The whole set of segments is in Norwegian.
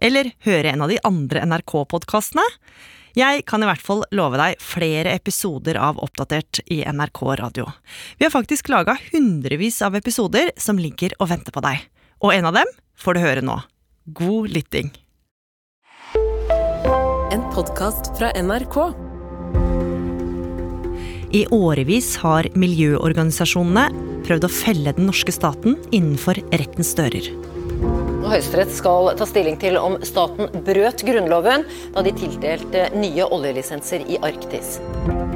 eller høre en av de andre NRK-podkastene. Jeg kan i hvert fall love deg flere episoder av Oppdatert i NRK Radio. Vi har faktisk laga hundrevis av episoder som ligger og venter på deg. Og en av dem får du høre nå. God lytting. En podkast fra NRK. I årevis har miljøorganisasjonene prøvd å felle den norske staten innenfor rettens dører. Høyesterett skal ta stilling til om staten brøt Grunnloven da de tildelte nye oljelisenser i Arktis.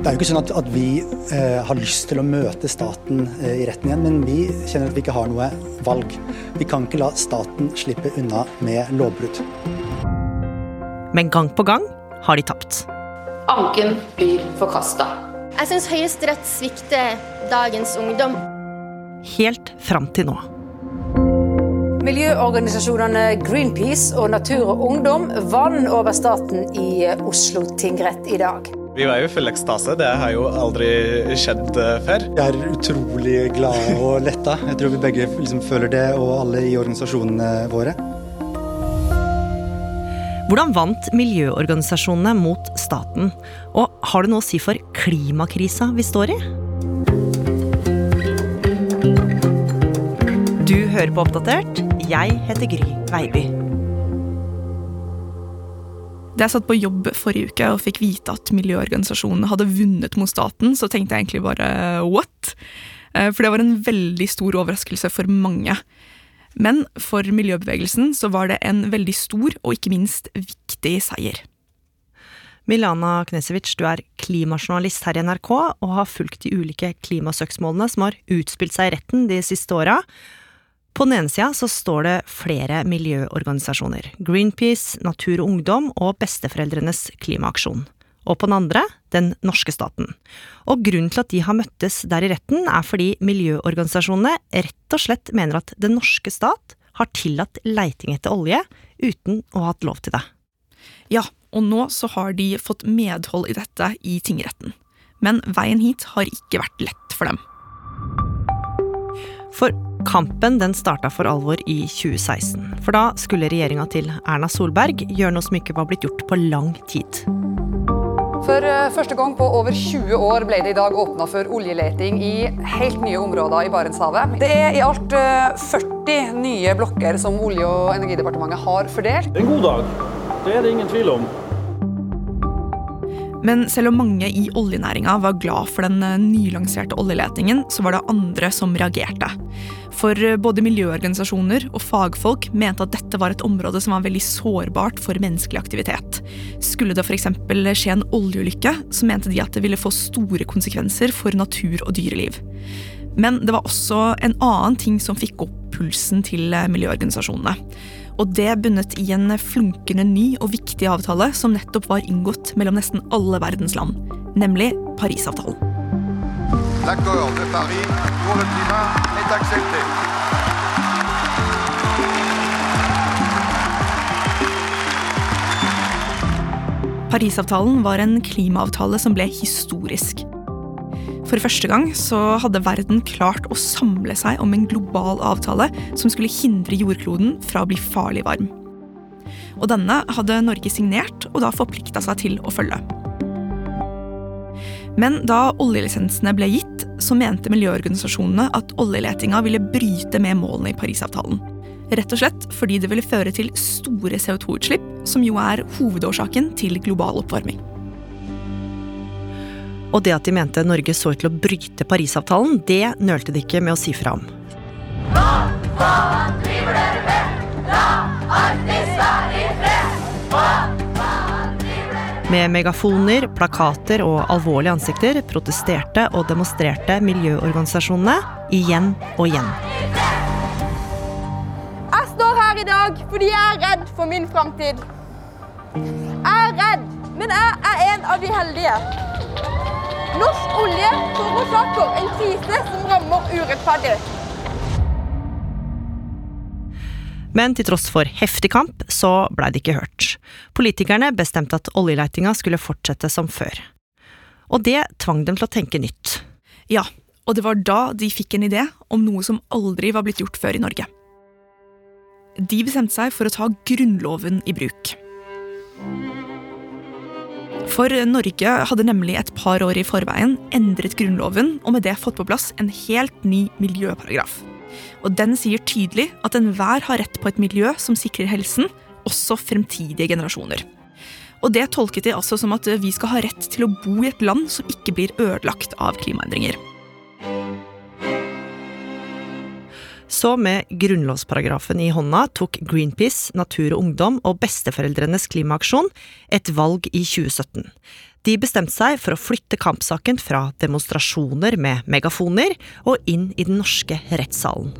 Det er jo ikke sånn at, at vi eh, har lyst til å møte staten eh, i retten igjen, men vi kjenner at vi ikke har noe valg. Vi kan ikke la staten slippe unna med lovbrudd. Men gang på gang har de tapt. Anken blir forkasta. Jeg syns Høyesterett svikter dagens ungdom. Helt fram til nå. Miljøorganisasjonene Greenpeace og Natur og Ungdom vant over staten i Oslo tingrett i dag. Vi var jo i full ekstase. Det har jo aldri skjedd eh, før. Vi er utrolig glade og letta. Jeg tror vi begge liksom føler det, og alle i organisasjonene våre. Hvordan vant miljøorganisasjonene mot staten? Og har det noe å si for klimakrisa vi står i? Du hører på Oppdatert. Jeg heter Gry Veiby. Da jeg satt på jobb forrige uke og fikk vite at miljøorganisasjonene hadde vunnet mot staten, så tenkte jeg egentlig bare what? Eh, for det var en veldig stor overraskelse for mange. Men for miljøbevegelsen så var det en veldig stor og ikke minst viktig seier. Milana Knesevic, du er klimajournalist her i NRK og har fulgt de ulike klimasøksmålene som har utspilt seg i retten de siste åra. På den ene sida så står det flere miljøorganisasjoner. Greenpeace, Natur og Ungdom og Besteforeldrenes klimaaksjon. Og på den andre den norske staten. Og grunnen til at de har møttes der i retten, er fordi miljøorganisasjonene rett og slett mener at den norske stat har tillatt leiting etter olje uten å ha hatt lov til det. Ja, og nå så har de fått medhold i dette i tingretten. Men veien hit har ikke vært lett for dem. For Kampen den starta for alvor i 2016. For da skulle regjeringa til Erna Solberg gjøre noe som ikke var blitt gjort på lang tid. For eh, første gang på over 20 år ble det i dag åpna for oljeleting i helt nye områder i Barentshavet. Det er i alt 40 eh, nye blokker som Olje- og energidepartementet har fordelt. En god dag, det er det ingen tvil om. Men selv om mange i oljenæringa var glad for den eh, nylanserte oljeletingen, så var det andre som reagerte. For eh, både miljøorganisasjoner og fagfolk mente at dette var et område som var veldig sårbart for menneskelig aktivitet. Skulle det f.eks. skje en oljeulykke, så mente de at det ville få store konsekvenser for natur og dyreliv. Men det var også en annen ting som fikk opp pulsen til eh, miljøorganisasjonene. Og det bunnet i en flunkende ny og viktig avtale som nettopp var inngått mellom nesten alle verdens land, nemlig Parisavtalen. L'accord de Paris pour le climat est accepté. Parisavtalen var en klimaavtale som ble historisk. For første gang så hadde verden klart å samle seg om en global avtale som skulle hindre jordkloden fra å bli farlig varm. Og denne hadde Norge signert og da forplikta seg til å følge. Men da oljelisensene ble gitt, så mente miljøorganisasjonene at oljeletinga ville bryte med målene i Parisavtalen. Rett og slett fordi det ville føre til store CO2-utslipp, som jo er hovedårsaken til global oppvarming. Og det at de mente Norge så ut til å bryte Parisavtalen, det nølte de ikke med å si fra om. Hva faen driver dere med? La Arktis være i fred! Hva med megafoner, plakater og alvorlige ansikter protesterte og demonstrerte miljøorganisasjonene igjen og igjen. Jeg står her i dag fordi jeg er redd for min framtid. Jeg er redd men jeg er en av de heldige. Norsk olje forårsaker en krise som rammer urettferdig. Men til tross for heftig kamp, så blei det ikke hørt. Politikerne bestemte at oljeletinga skulle fortsette som før. Og det tvang dem til å tenke nytt. Ja, og det var da de fikk en idé om noe som aldri var blitt gjort før i Norge. De bestemte seg for å ta Grunnloven i bruk. For Norge hadde nemlig et par år i forveien endret Grunnloven og med det fått på plass en helt ny miljøparagraf. Og Den sier tydelig at enhver har rett på et miljø som sikrer helsen, også fremtidige generasjoner. Og Det tolket de altså som at vi skal ha rett til å bo i et land som ikke blir ødelagt av klimaendringer. Så med grunnlovsparagrafen i hånda tok Greenpeace, Natur og Ungdom og Besteforeldrenes klimaaksjon et valg i 2017. De bestemte seg for å flytte kampsaken fra demonstrasjoner med megafoner og inn i den norske rettssalen.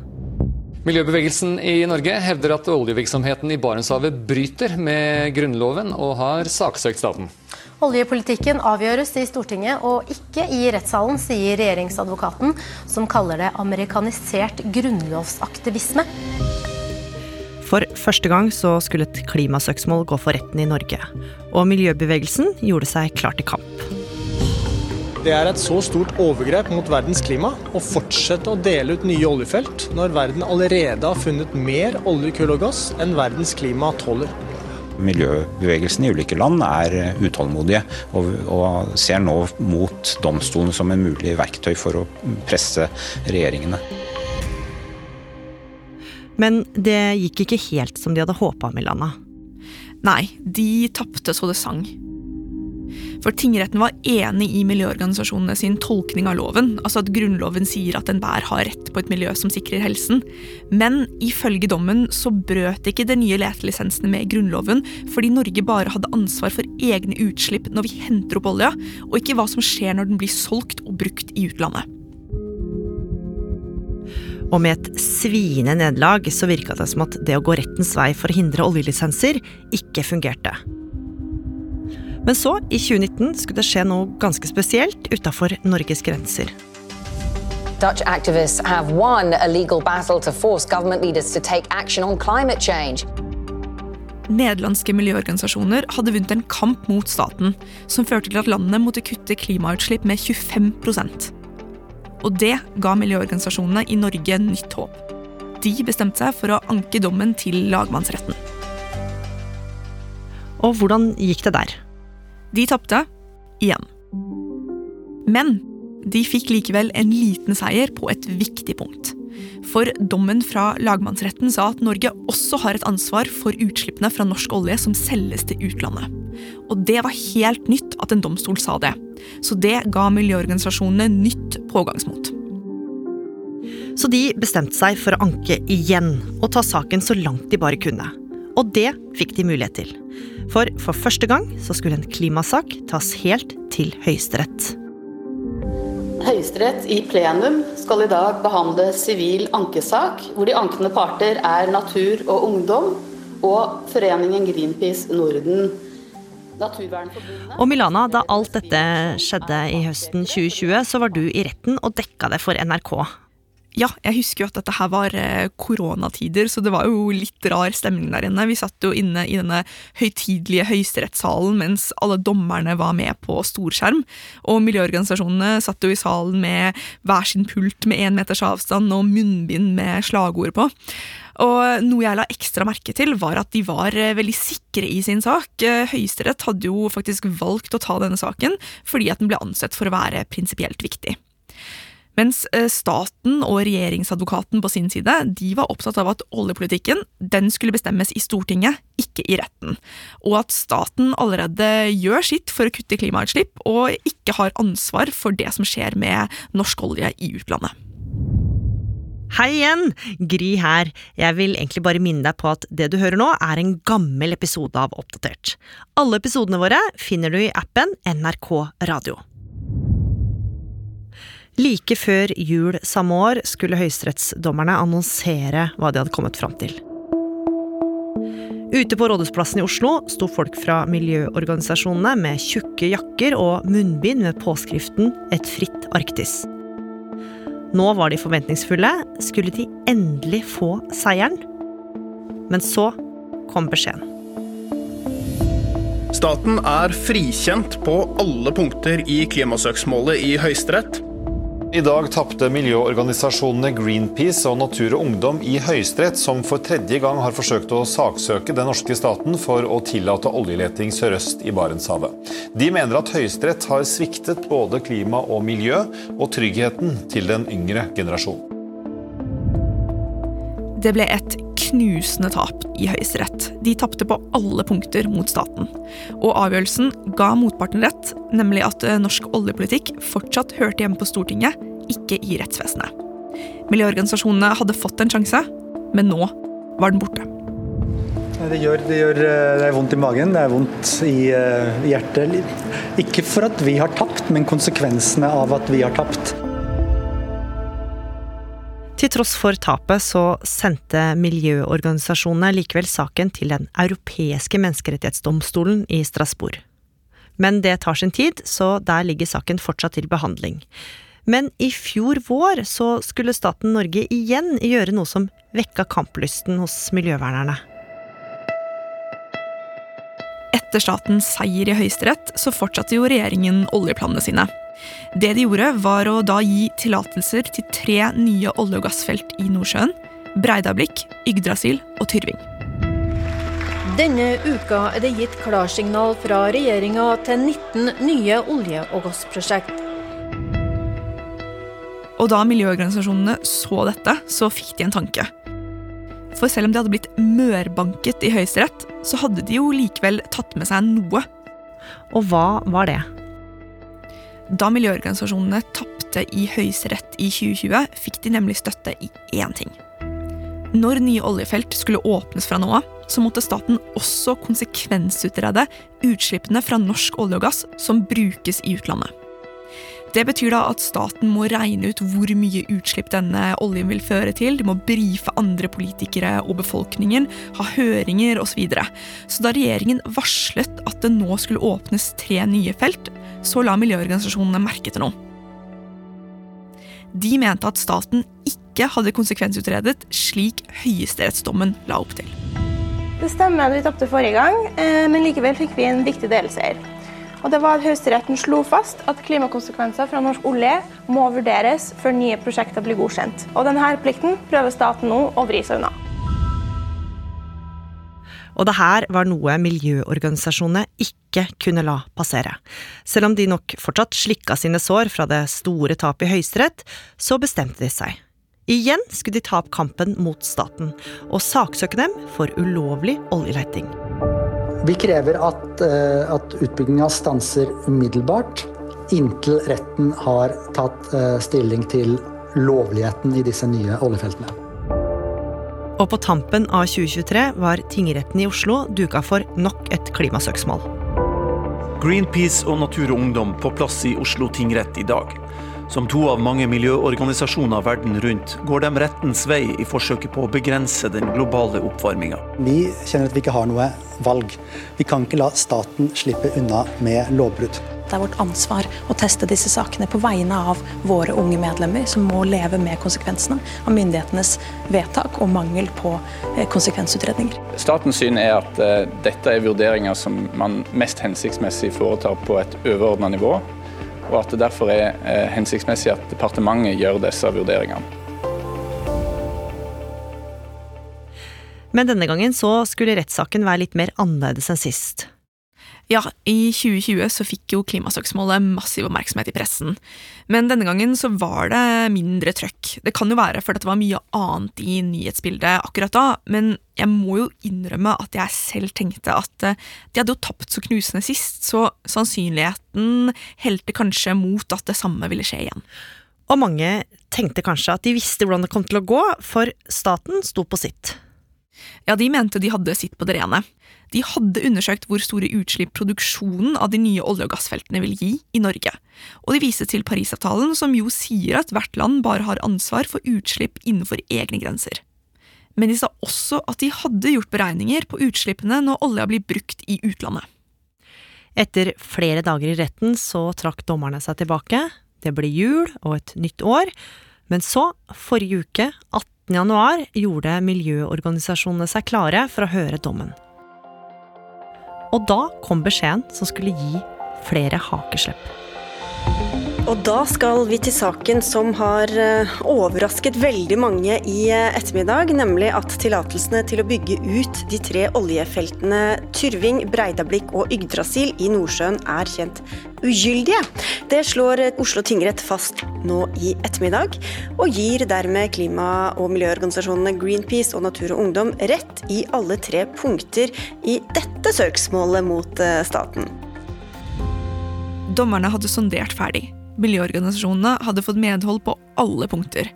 Miljøbevegelsen i Norge hevder at oljevirksomheten i Barentshavet bryter med Grunnloven og har saksøkt staten. Oljepolitikken avgjøres i Stortinget og ikke i rettssalen, sier regjeringsadvokaten, som kaller det amerikanisert grunnlovsaktivisme. For første gang så skulle et klimasøksmål gå for retten i Norge. Og miljøbevegelsen gjorde seg klar til kamp. Det er et så stort overgrep mot verdens klima å fortsette å dele ut nye oljefelt når verden allerede har funnet mer olje, kull og gass enn verdens klima tåler. Miljøbevegelsen i ulike land er utålmodige og, og ser nå mot domstolen som en mulig verktøy for å presse regjeringene. Men det gikk ikke helt som de hadde håpa, Milana. Nei, de tapte så det sang. For tingretten var enig i miljøorganisasjonene sin tolkning av loven, altså at Grunnloven sier at enhver har rett på et miljø som sikrer helsen. Men ifølge dommen så brøt ikke de nye letelisensene med Grunnloven, fordi Norge bare hadde ansvar for egne utslipp når vi henter opp olja, og ikke hva som skjer når den blir solgt og brukt i utlandet. Og med et sviende nederlag så virka det som at det å gå rettens vei for å hindre oljelisenser ikke fungerte. Men så, i 2019, skulle det skje noe ganske spesielt utafor Norges grenser. Dutch activists have won a legal battle to force government leaders to take action on climate change. Nederlandske miljøorganisasjoner hadde vunnet en kamp mot staten, som førte til at landet måtte kutte klimautslipp med 25 Og det ga miljøorganisasjonene i Norge nytt håp. De bestemte seg for å anke dommen til lagmannsretten. Og hvordan gikk det der? De tapte igjen. Men de fikk likevel en liten seier på et viktig punkt. For dommen fra lagmannsretten sa at Norge også har et ansvar for utslippene fra norsk olje som selges til utlandet. Og det var helt nytt at en domstol sa det. Så det ga miljøorganisasjonene nytt pågangsmot. Så de bestemte seg for å anke igjen, og ta saken så langt de bare kunne. Og det fikk de mulighet til. For for første gang så skulle en klimasak tas helt til Høyesterett. Høyesterett i plenum skal i dag behandle sivil ankesak, hvor de ankende parter er Natur og Ungdom og Foreningen Greenpeace Norden. Og Milana, da alt dette skjedde i høsten 2020, så var du i retten og dekka det for NRK. Ja, jeg husker jo at dette her var eh, koronatider, så det var jo litt rar stemning der inne. Vi satt jo inne i denne høytidelige høyesterettssalen mens alle dommerne var med på storskjerm. Og miljøorganisasjonene satt jo i salen med hver sin pult med én meters avstand og munnbind med slagord på. Og noe jeg la ekstra merke til, var at de var eh, veldig sikre i sin sak. Eh, Høyesterett hadde jo faktisk valgt å ta denne saken fordi at den ble ansett for å være prinsipielt viktig. Mens eh, staten og regjeringsadvokaten på sin side de var opptatt av at oljepolitikken den skulle bestemmes i Stortinget, ikke i retten. Og at staten allerede gjør sitt for å kutte klimautslipp, og ikke har ansvar for det som skjer med norsk olje i utlandet. Hei igjen! Gry her. Jeg vil egentlig bare minne deg på at det du hører nå, er en gammel episode av Oppdatert. Alle episodene våre finner du i appen NRK Radio. Like før jul samme år skulle høyesterettsdommerne annonsere hva de hadde kommet fram til. Ute på Rådhusplassen i Oslo sto folk fra miljøorganisasjonene med tjukke jakker og munnbind med påskriften 'Et fritt Arktis'. Nå var de forventningsfulle. Skulle de endelig få seieren? Men så kom beskjeden. Staten er frikjent på alle punkter i klimasøksmålet i Høyesterett. I dag tapte miljøorganisasjonene Greenpeace og Natur og Ungdom i Høyesterett, som for tredje gang har forsøkt å saksøke den norske staten for å tillate oljeleting sørøst i Barentshavet. De mener at Høyesterett har sviktet både klima og miljø, og tryggheten til den yngre generasjonen. Det ble et knusende tap i Høyesterett. De tapte på alle punkter mot staten. Og avgjørelsen ga motparten rett, nemlig at eh, norsk oljepolitikk fortsatt hørte hjemme på Stortinget, ikke i rettsvesenet. Miljøorganisasjonene hadde fått en sjanse, men nå var den borte. Det gjør, det gjør eh, det er vondt i magen, det er vondt i uh, hjertet. Ikke for at vi har tapt, men konsekvensene av at vi har tapt. Til tross for tapet så sendte miljøorganisasjonene likevel saken til Den europeiske menneskerettighetsdomstolen i Strasbourg. Men det tar sin tid, så der ligger saken fortsatt til behandling. Men i fjor vår så skulle staten Norge igjen gjøre noe som vekka kamplysten hos miljøvernerne. Etter statens seier i Høyesterett så fortsatte jo regjeringen oljeplanene sine. Det de gjorde, var å da gi tillatelser til tre nye olje- og gassfelt i Nordsjøen. Breidablikk, Yggdrasil og Tyrving. Denne uka er det gitt klarsignal fra regjeringa til 19 nye olje- og gassprosjekt. Og da miljøorganisasjonene så dette, så fikk de en tanke. For selv om de hadde blitt mørbanket i Høyesterett, så hadde de jo likevel tatt med seg noe. Og hva var det? Da miljøorganisasjonene tapte i Høyesterett i 2020, fikk de nemlig støtte i én ting. Når nye oljefelt skulle åpnes fra nå av, så måtte staten også konsekvensutrede utslippene fra norsk olje og gass som brukes i utlandet. Det betyr da at staten må regne ut hvor mye utslipp denne oljen vil føre til. De må brife andre politikere og befolkningen, ha høringer osv. Så, videre. så da regjeringen varslet at det nå skulle åpnes tre nye felt, så la miljøorganisasjonene merke til noe. De mente at staten ikke hadde konsekvensutredet slik høyesterettsdommen la opp til. Det stemmer at vi tapte forrige gang, eh, men likevel fikk vi en viktig delseier. Og det var at Høyesteretten slo fast at klimakonsekvenser fra norsk olje må vurderes før nye prosjekter blir godkjent. Og denne plikten prøver staten nå å vri seg unna. Og det her var noe miljøorganisasjonene ikke kunne la passere. Selv om de nok fortsatt slikka sine sår fra det store tapet i Høyesterett, så bestemte de seg. Igjen skulle de ta opp kampen mot staten, og saksøke dem for ulovlig oljeleting. Vi krever at, uh, at utbygginga stanser umiddelbart, inntil retten har tatt uh, stilling til lovligheten i disse nye oljefeltene. Og på tampen av 2023 var tingretten i Oslo duka for nok et klimasøksmål. Greenpeace og Natur og Ungdom på plass i Oslo tingrett i dag. Som to av mange miljøorganisasjoner verden rundt går de rettens vei i forsøket på å begrense den globale oppvarminga. Vi kjenner at vi ikke har noe valg. Vi kan ikke la staten slippe unna med lovbrudd. Det er vårt ansvar å teste disse sakene på vegne av våre unge medlemmer, som må leve med konsekvensene av myndighetenes vedtak og mangel på eh, konsekvensutredninger. Statens syn er at uh, dette er vurderinger som man mest hensiktsmessig foretar på et overordna nivå og at det derfor er eh, hensiktsmessig at departementet gjør disse vurderingene. Men denne gangen så skulle rettssaken være litt mer annerledes enn sist. Ja, i 2020 så fikk jo klimasøksmålet massiv oppmerksomhet i pressen. Men denne gangen så var det mindre trøkk. Det kan jo være fordi det var mye annet i nyhetsbildet akkurat da, men jeg må jo innrømme at jeg selv tenkte at eh, de hadde jo tapt så knusende sist, så sannsynligheten helte kanskje mot at det samme ville skje igjen. Og mange tenkte kanskje at de visste hvordan det kom til å gå, for staten sto på sitt. Ja, de mente de hadde sitt på det rene. De hadde undersøkt hvor store utslipp produksjonen av de nye olje- og gassfeltene vil gi i Norge. Og de viste til Parisavtalen, som jo sier at hvert land bare har ansvar for utslipp innenfor egne grenser. Men de sa også at de hadde gjort beregninger på utslippene når olja blir brukt i utlandet. Etter flere dager i retten så trakk dommerne seg tilbake. Det ble jul og et nytt år. Men så, forrige uke, 18. januar, gjorde miljøorganisasjonene seg klare for å høre dommen. Og da kom beskjeden som skulle gi flere hakeslepp. Og da skal vi til saken som har eh, overrasket veldig mange i eh, ettermiddag, nemlig at tillatelsene til å bygge ut de tre oljefeltene Tyrving, Breidablikk og Yggdrasil i Nordsjøen er kjent ugyldige. Det slår Oslo tingrett fast nå i ettermiddag, og gir dermed klima- og miljøorganisasjonene Greenpeace og Natur og Ungdom rett i alle tre punkter i dette søksmålet mot eh, staten. Dommerne hadde sondert ferdig. Miljøorganisasjonene hadde fått medhold på alle punkter.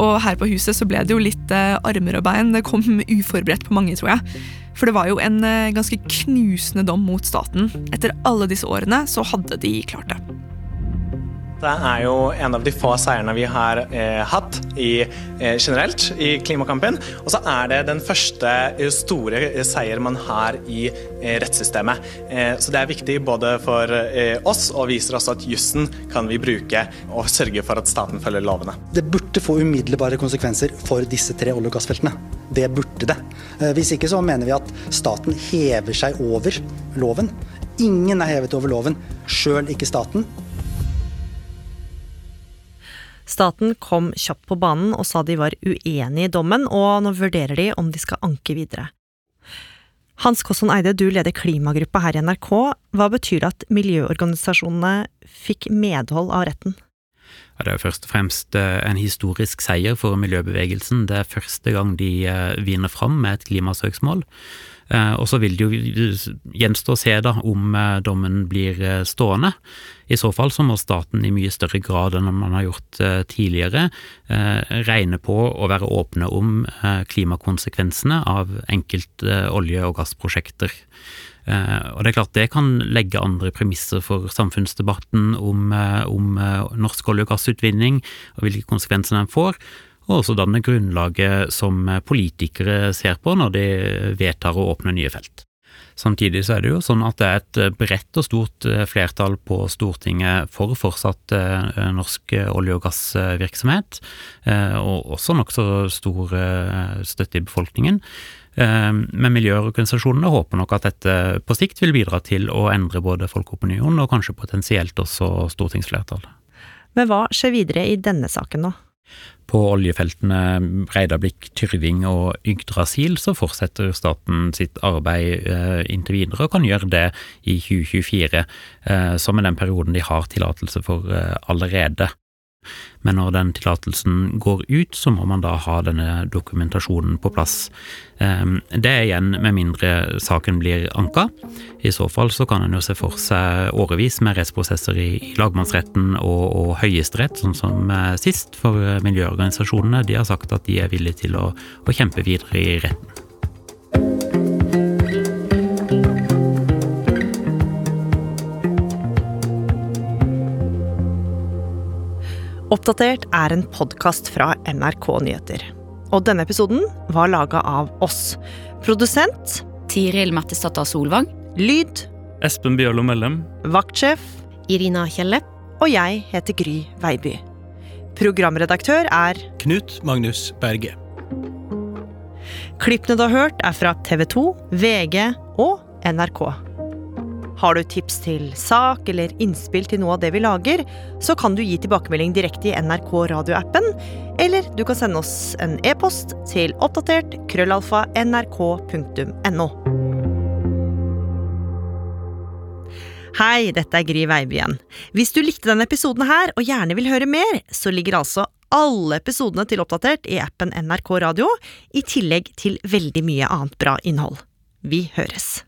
Og her på huset så ble det jo litt eh, armer og bein. Det kom uforberedt på mange, tror jeg. For det var jo en eh, ganske knusende dom mot staten. Etter alle disse årene så hadde de klart det. Det er jo en av de få seierne vi har eh, hatt i, eh, generelt i klimakampen. Og så er det den første eh, store seier man har i eh, rettssystemet. Eh, så det er viktig både for eh, oss og viser også at jussen kan vi bruke og sørge for at staten følger lovene. Det burde få umiddelbare konsekvenser for disse tre olje- og gassfeltene. Det burde det. Hvis ikke så mener vi at staten hever seg over loven. Ingen er hevet over loven, sjøl ikke staten. Staten kom kjapt på banen og sa de var uenig i dommen, og nå vurderer de om de skal anke videre. Hans Kosson Eide, du leder klimagruppa her i NRK. Hva betyr det at miljøorganisasjonene fikk medhold av retten? Ja, det er først og fremst en historisk seier for miljøbevegelsen. Det er første gang de vinner fram med et klimasøksmål. Og så vil det jo gjenstå å se da om dommen blir stående. I så fall så må staten i mye større grad enn man har gjort tidligere regne på å være åpne om klimakonsekvensene av enkelte olje- og gassprosjekter. Og det er klart det kan legge andre premisser for samfunnsdebatten om, om norsk olje- og gassutvinning og hvilke konsekvenser den får og også danne grunnlaget som politikere ser på når de vedtar å åpne nye felt. Samtidig så er det jo sånn at det er et bredt og stort flertall på Stortinget for fortsatt norsk olje- og gassvirksomhet, og også nokså stor støtte i befolkningen. Men miljøorganisasjonene håper nok at dette på sikt vil bidra til å endre både folkeopinion og kanskje potensielt også stortingsflertall. Men hva skjer videre i denne saken nå? På oljefeltene Breidablikk, Tyrving og Yggdrasil så fortsetter staten sitt arbeid eh, inntil videre, og kan gjøre det i 2024, eh, som er den perioden de har tillatelse for eh, allerede. Men når den tillatelsen går ut, så må man da ha denne dokumentasjonen på plass. Det er igjen med mindre saken blir anka. I så fall så kan en jo se for seg årevis med rettsprosesser i lagmannsretten og, og Høyesterett, sånn som sist. For miljøorganisasjonene de har sagt at de er villige til å, å kjempe videre i retten. Oppdatert er en podkast fra NRK Nyheter. Og denne episoden var laga av oss. Produsent Tiril Mattisdatter Solvang. Lyd Espen Bjørlo Mellem. Vaktsjef Irina Kjelle. Og jeg heter Gry Veiby. Programredaktør er Knut Magnus Berge. Klippene du har hørt, er fra TV 2, VG og NRK. Har du tips til sak eller innspill til noe av det vi lager, så kan du gi tilbakemelding direkte i NRK radioappen, eller du kan sende oss en e-post til oppdatert krøllalfa nrk.no. Hei, dette er Gry Veiby igjen. Hvis du likte denne episoden her, og gjerne vil høre mer, så ligger altså alle episodene til Oppdatert i appen NRK Radio, i tillegg til veldig mye annet bra innhold. Vi høres!